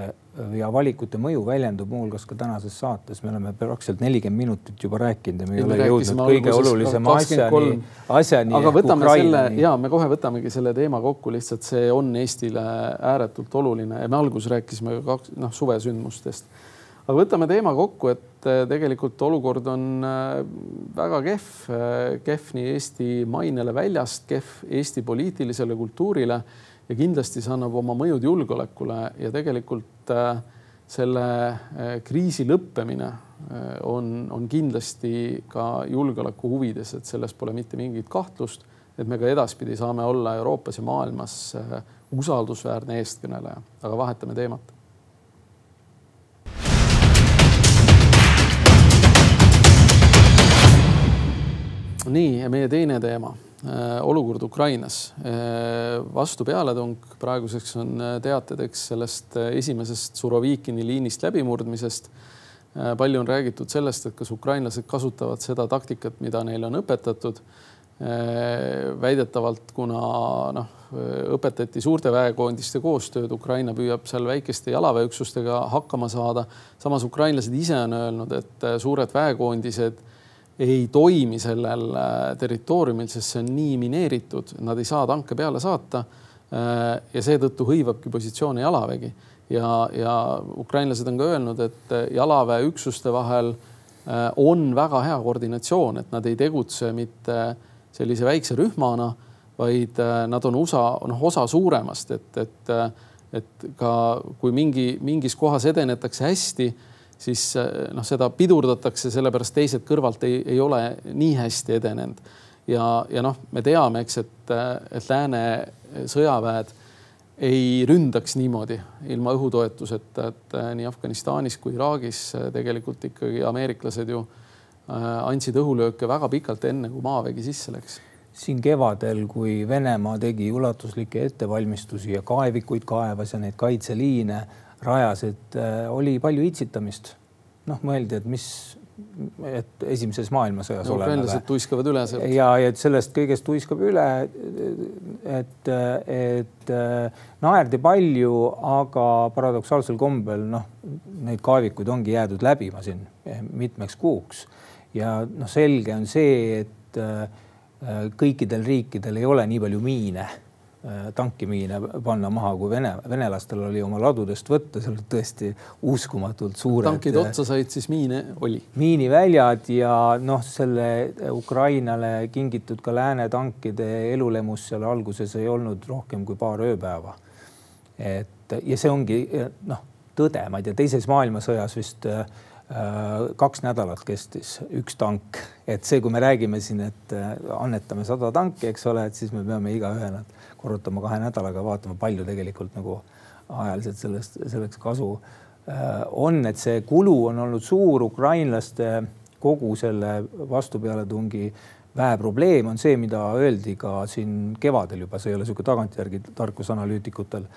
ja valikute mõju väljendub muuhulgas ka tänases saates, me oleme praktiliselt nelikümmend minutit juba rääkinud ja me ei ole jõudnud kõige olulisema asjani, asjani. aga võtame Ukrainani. selle ja me kohe võtamegi selle teema kokku, lihtsalt see on Eestile ääretult oluline ja me alguses rääkisime kaks noh suvesündmustest aga võtame teema kokku, et äh, tegelikult olukord on äh, väga kehv, äh, kehv nii Eesti mainele väljast, kehv Eesti poliitilisele kultuurile ja kindlasti see annab oma mõjud julgeolekule ja tegelikult selle kriisi lõppemine on, on kindlasti ka julgeoleku huvides, et selles pole mitte mingit kahtlust, et me ka edaspidi saame olla Euroopas ja maailmas usaldusväärne eestkõneleja, aga vahetame teemat nii meie teine teema, äh, olukord Ukrainas. Äh, vastu pealetung praeguseks on äh, teatedeks sellest esimesest Surovikini liinist läbimurdmisest. palju on räägitud sellest, et kas ukrainlased kasutavad seda taktikat, mida neile on õpetatud. väidetavalt, kuna noh, õpetati suurte väekoondiste koostööd, Ukraina püüab seal väikeste jalaväeüksustega hakkama saada. samas ukrainlased ise on öelnud, et suured väekoondised ei toimi sellel äh, territooriumil, sest see on nii mineeritud, nad ei saa tanke peale saata. Äh, ja seetõttu hõivabki positsioone jalavägi ja, ja ukrainlased on ka öelnud, et äh, jalaväeüksuste vahel on väga hea koordinatsioon, et nad ei tegutse mitte sellise väikse rühmana, vaid nad on osa, noh osa suuremast, et, et, et ka kui mingi, mingis kohas edenetakse hästi siis eh, noh, seda pidurdatakse, sellepärast teised kõrvalt ei, ei ole nii hästi edenenud. ja, ja noh, me teame, eks, et, et lääne sõjaväed ei ründaks niimoodi ilma õhutoetuseta, et nii Afganistanis kui Iraagis tegelikult ikkagi ameeriklased ju eh, andsid õhulööke väga pikalt enne, kui maavägi sisse läks siin kevadel, kui Venemaa tegi ulatuslikke ettevalmistusi ja kaevikuid kaevas ja neid kaitseliine rajas, et äh, oli palju itsitamist. noh, mõeldi, et mis, et esimeses maailmasõjas no, oleme. ukrainlased tuiskavad üle sealt. ja, ja et sellest kõigest tuiskab üle. et, et naerdi palju, aga paradoksaalsel kombel noh, neid kaevikuid ongi jäädud läbima siin mitmeks kuuks ja noh, selge on see, et kõikidel riikidel ei ole nii palju miine Äh, tankimiine panna maha, kui Vene, venelastel oli oma ladudest võtta, seal olid tõesti uskumatult suured. tankid otsa said, siis miine oli. miiniväljad ja noh, selle Ukrainale kingitud ka lääne tankide elulemus seal alguses ei olnud rohkem kui paar ööpäeva. et ja see ongi noh, tõde, ma ei tea, teises maailmasõjas vist äh, kaks nädalat kestis üks tank, et see, kui me räägime siin, et äh, annetame sada tanki, eks ole, et siis me peame igaühe nad korrutama kahe nädalaga, vaatama, palju tegelikult nagu ajaliselt sellest, selleks kasu äh, on, et see kulu on olnud suur, ukrainlaste kogu selle vastupealetungi vähe. Probleem on see, mida öeldi ka siin kevadel juba, see ei ole niisugune tagantjärgi tarkus analüütikutel,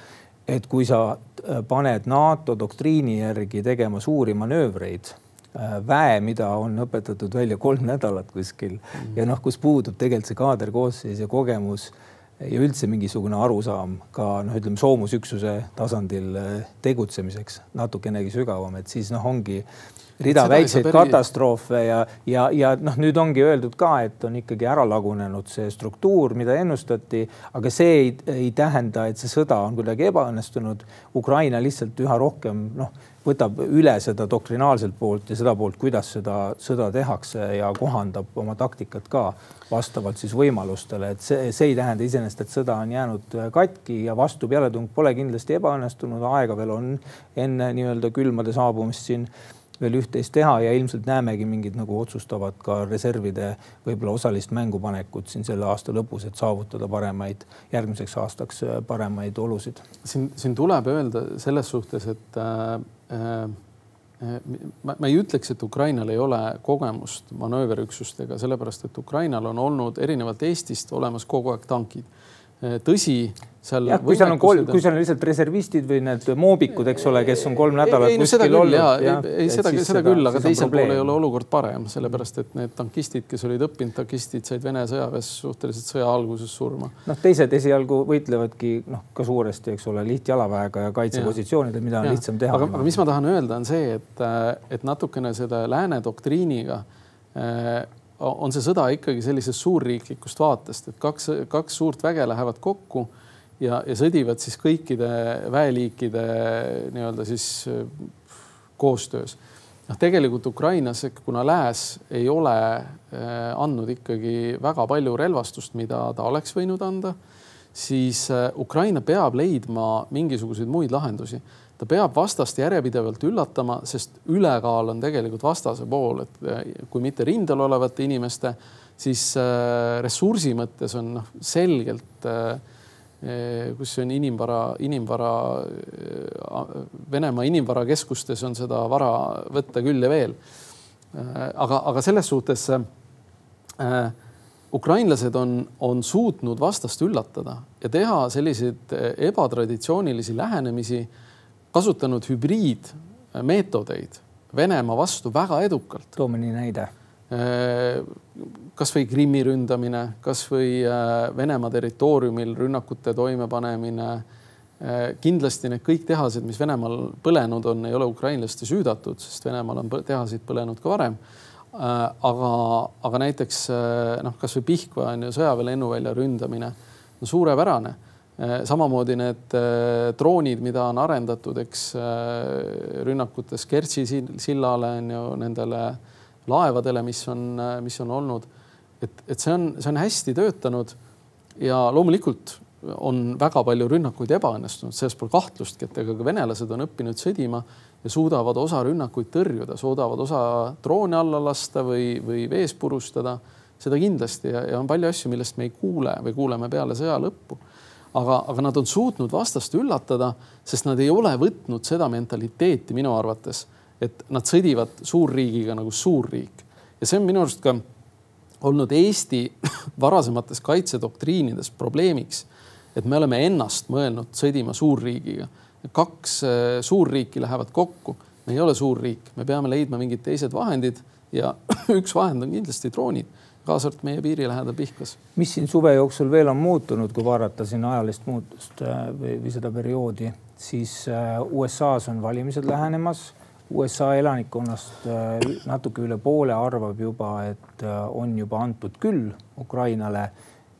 et kui sa äh, paned NATO doktriini järgi tegema suuri manöövreid äh, väe, mida on õpetatud välja kolm nädalat kuskil mm. ja noh, kus puudub tegelikult see kaaderkoosseis ja kogemus ja üldse mingisugune arusaam ka noh, ütleme soomusüksuse tasandil eh, tegutsemiseks natukenegi sügavam, et siis noh, ongi rida väikseid päri... katastroofe ja, ja, ja noh, nüüd ongi öeldud ka, et on ikkagi ära lagunenud see struktuur, mida ennustati, aga see ei, ei tähenda, et see sõda on kuidagi ebaõnnestunud. Ukraina lihtsalt üha rohkem noh võtab üle seda doktrinaalselt poolt ja seda poolt, kuidas seda sõda tehakse ja kohandab oma taktikat ka vastavalt siis võimalustele, et see, see ei tähenda iseenesest, et sõda on jäänud katki ja vastu pealetung pole kindlasti ebaõnnestunud, aega veel on enne nii-öelda külmade saabumist siin veel üht-teist teha ja ilmselt näemegi mingid nagu otsustavat ka reservide võib-olla osalist mängupanekut siin selle aasta lõpus, et saavutada paremaid, järgmiseks aastaks paremaid olusid. siin, siin tuleb öelda selles suhtes, et äh, ma, ma ei ütleks, et Ukrainal ei ole kogemust manööverüksustega, sellepärast et Ukrainal on olnud erinevalt Eestist olemas kogu aeg tankid. Äh, tõsi seal. jah, kui seal on kolm, kui seal on lihtsalt reservistid või need moobikud, eks ole, kes on kolm nädalat ei, kuskil küll, olnud. ei, ei seda, seda, seda küll, aga teisel pool ei ole olukord parem, sellepärast et need tankistid, kes olid õppinud tankistid, said Vene sõjaväes suhteliselt sõja alguses surma. noh, teised esialgu võitlevadki noh, ka suuresti, eks ole, lihtjalaväega ja kaitsepositsioonidel, mida on ja. lihtsam teha. aga, aga mis ma tahan öelda, on see, et, et natukene seda lääne doktriiniga äh, on see sõda ikkagi sellisest suurriiklikust vaatest, et kaks, kaks suurt väge lähevad kokku ja, ja sõdivad siis kõikide väeliikide nii-öelda siis äh, koostöös. noh, tegelikult Ukrainas, kuna lääs ei ole äh, andnud ikkagi väga palju relvastust, mida ta oleks võinud anda, siis äh, Ukraina peab leidma mingisuguseid muid lahendusi. Ta peab vastast järjepidevalt üllatama, sest ülekaal on tegelikult vastase pool, et kui mitte rindel olevate inimeste, siis ressursi mõttes on noh, selgelt Eh, kus on inimvara, inimvara, eh, Venemaa inimvarakeskustes on seda vara võtta küll ja veel. Eh, aga, aga selles suhtes ukrainlased on, on suutnud vastast üllatada ja teha selliseid ebatraditsioonilisi lähenemisi, kasutanud hübriidmeetodeid Venemaa vastu väga edukalt. too mõni näide kasvõi Krimmi ründamine, kasvõi äh, Venemaa territooriumil rünnakute toimepanemine. Äh, kindlasti need kõik tehased, mis Venemaal põlenud on, ei ole ukrainlaste süüdatud, sest Venemaal on tehaseid põlenud ka varem. Äh, aga, aga näiteks noh, kasvõi Pihkva on ju sõjaväe lennuvälja ründamine no suurepärane samamoodi need droonid, mida on arendatud, eks rünnakutes Kertši sillale on ju nendele laevadele, mis on, mis on olnud et, et see on, see on hästi töötanud ja loomulikult on väga palju rünnakuid ebaõnnestunud, selles pole kahtlustki, et ega ka venelased on õppinud sõdima ja suudavad osa rünnakuid tõrjuda, suudavad osa droone alla lasta või, või vees purustada. seda kindlasti ja, ja on palju asju, millest me ei kuule või kuuleme peale sõja lõppu. Aga, aga nad on suutnud vastast üllatada, sest nad ei ole võtnud seda mentaliteeti minu arvates, et nad sõdivad suurriigiga nagu suurriik. Ja see on minu arust ka olnud Eesti varasemates kaitsedoktriinides probleemiks, et me oleme ennast mõelnud sõdima suurriigiga. kaks äh, suurriiki lähevad kokku, me ei ole suurriik, me peame leidma mingid teised vahendid ja üks vahend on kindlasti droonid, kaasa arvatud meie piiri lähedal Pihkvas. mis siin suve jooksul veel on muutunud, kui vaadata siin ajalist muutust äh, või, või seda perioodi, siis äh, USA-s on valimised lähenemas. USA elanikkonnast äh, natuke üle poole arvab juba, et on juba antud küll Ukrainale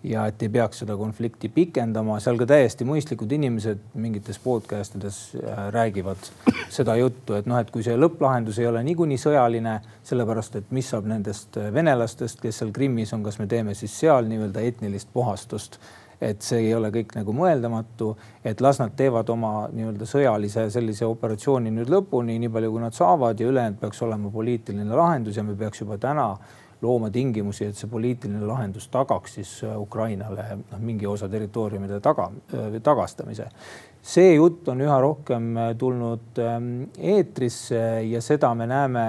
ja et ei peaks seda konflikti pikendama, seal ka täiesti mõistlikud inimesed mingites podcast ides äh, räägivad seda juttu, et noh, et kui see lõpplahendus ei ole niikuinii sõjaline, sellepärast et mis saab nendest äh, venelastest, kes seal Krimmis on, kas me teeme siis seal nii-öelda etnilist puhastust? Et see ei ole kõik nagu mõeldamatu, et las nad teevad oma nii-öelda sõjalise sellise operatsiooni nüüd lõpuni, nii palju kui nad saavad ja ülejäänud peaks olema poliitiline lahendus ja me peaks juba täna looma tingimusi, et see poliitiline lahendus tagaks siis äh, Ukrainale noh, mingi osa territooriumide taga, äh, tagastamise. see jutt on üha rohkem äh, tulnud ähm, eetrisse ja seda me näeme,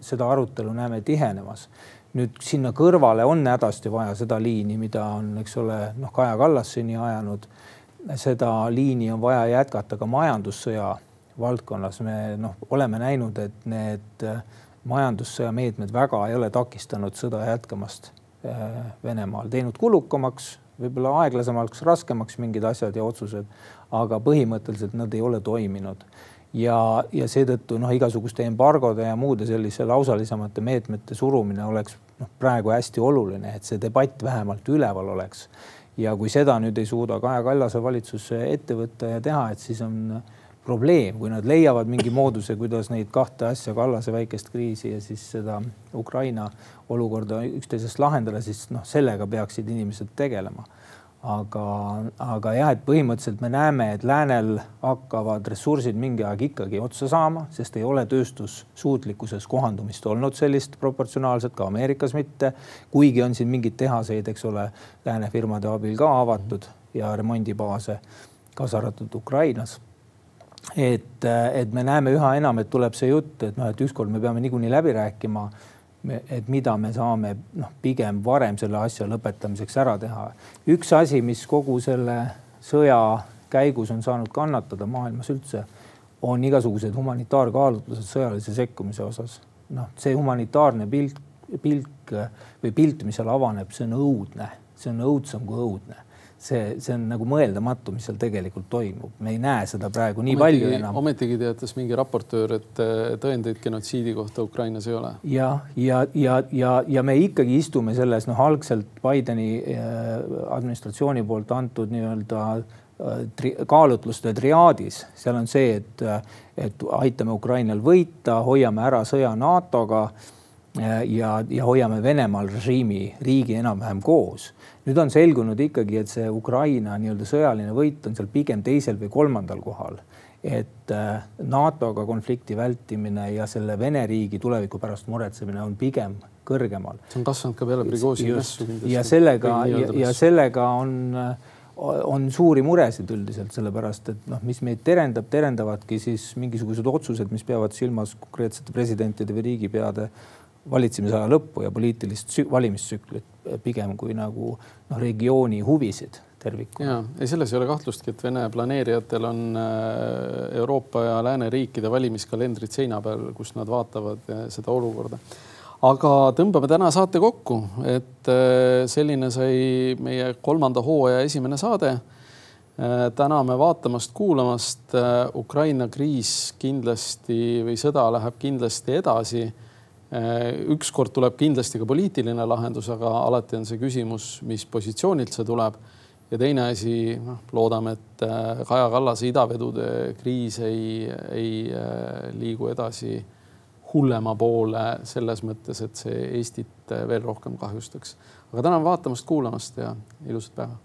seda arutelu näeme tihenemas nüüd sinna kõrvale on hädasti vaja seda liini, mida on, eks ole, noh, Kaja Kallas seni ajanud. seda liini on vaja jätkata ka majandussõja valdkonnas. me noh, oleme näinud, et need äh, majandussõja meetmed väga ei ole takistanud sõda jätkamast äh, Venemaal, teinud kulukamaks, võib-olla aeglasemaks, raskemaks mingid asjad ja otsused, aga põhimõtteliselt nad ei ole toiminud ja, ja seetõttu noh, igasuguste embargode ja muude sellise lausalisemate meetmete surumine oleks noh, praegu hästi oluline, et see debatt vähemalt üleval oleks. ja kui seda nüüd ei suuda Kaja Kallase valitsus ette võtta ja teha, et siis on äh, probleem, kui nad leiavad mingi mooduse, kuidas neid kahte asja, Kallase väikest kriisi ja siis seda Ukraina olukorda üksteisest lahendada, siis noh, sellega peaksid inimesed tegelema. aga, aga jah, et põhimõtteliselt me näeme, et läänel hakkavad ressursid mingi aeg ikkagi otsa saama, sest ei ole tööstussuutlikkuses kohandumist olnud sellist proportsionaalselt, ka Ameerikas mitte. kuigi on siin mingeid tehaseid, eks ole, lääne firmade abil ka avatud ja remondibaase, kaasa arvatud Ukrainas et, et me näeme üha enam, et tuleb see jutt, et noh, et ükskord me peame niikuinii läbi rääkima, et mida me saame noh, pigem varem selle asja lõpetamiseks ära teha. üks asi, mis kogu selle sõja käigus on saanud kannatada maailmas üldse, on igasugused humanitaarkaalutlused sõjalise sekkumise osas. noh, see humanitaarne pilt, pilk või pilt, mis seal avaneb, see on õudne, see on õudsem kui õudne see, see on nagu mõeldamatu, mis seal tegelikult toimub, me ei näe seda praegu nii ometigi, palju enam. ometigi teatas mingi raportöör, et tõendeid genotsiidi kohta Ukrainas ei ole. ja, ja, ja, ja, ja me ikkagi istume selles noh, algselt Bideni äh, administratsiooni poolt antud nii-öelda äh, tri, kaalutluste triaadis, seal on see, et, et aitame Ukrainal võita, hoiame ära sõja NATO-ga ja, ja hoiame Venemaal režiimi, riigi enam-vähem koos nüüd on selgunud ikkagi, et see Ukraina nii-öelda sõjaline võit on seal pigem teisel või kolmandal kohal. et äh, NATO-ga konflikti vältimine ja selle Vene riigi tuleviku pärast muretsemine on pigem kõrgemal. see on kasvanud ka peale Prigožini kindlasti. ja sellega ja, ja sellega on on suuri muresid üldiselt, sellepärast et noh, mis meid terendab, terendavadki siis mingisugused otsused, mis peavad silmas konkreetsete presidentide või riigipeade valitsemisaja lõppu ja poliitilist valimistsüklit pigem kui nagu noh, regiooni huvisid tervikuna. ja ei, selles ei ole kahtlustki, et Vene planeerijatel on äh, Euroopa ja lääneriikide valimiskalendrid seina peal, kus nad vaatavad äh, seda olukorda. aga tõmbame täna saate kokku, et äh, selline sai meie kolmanda hooaja esimene saade. täname vaatamast-kuulamast. Ukraina kriis kindlasti või sõda läheb kindlasti edasi Äh, ükskord tuleb kindlasti ka poliitiline lahendus, aga alati on see küsimus, mis positsioonilt see tuleb. ja teine asi, noh, loodame, et äh, Kaja Kallase idavedude kriis ei, ei äh, liigu edasi hullema poole selles mõttes, et see Eestit veel rohkem kahjustaks. aga tänan vaatamast-kuulamast ja ilusat päeva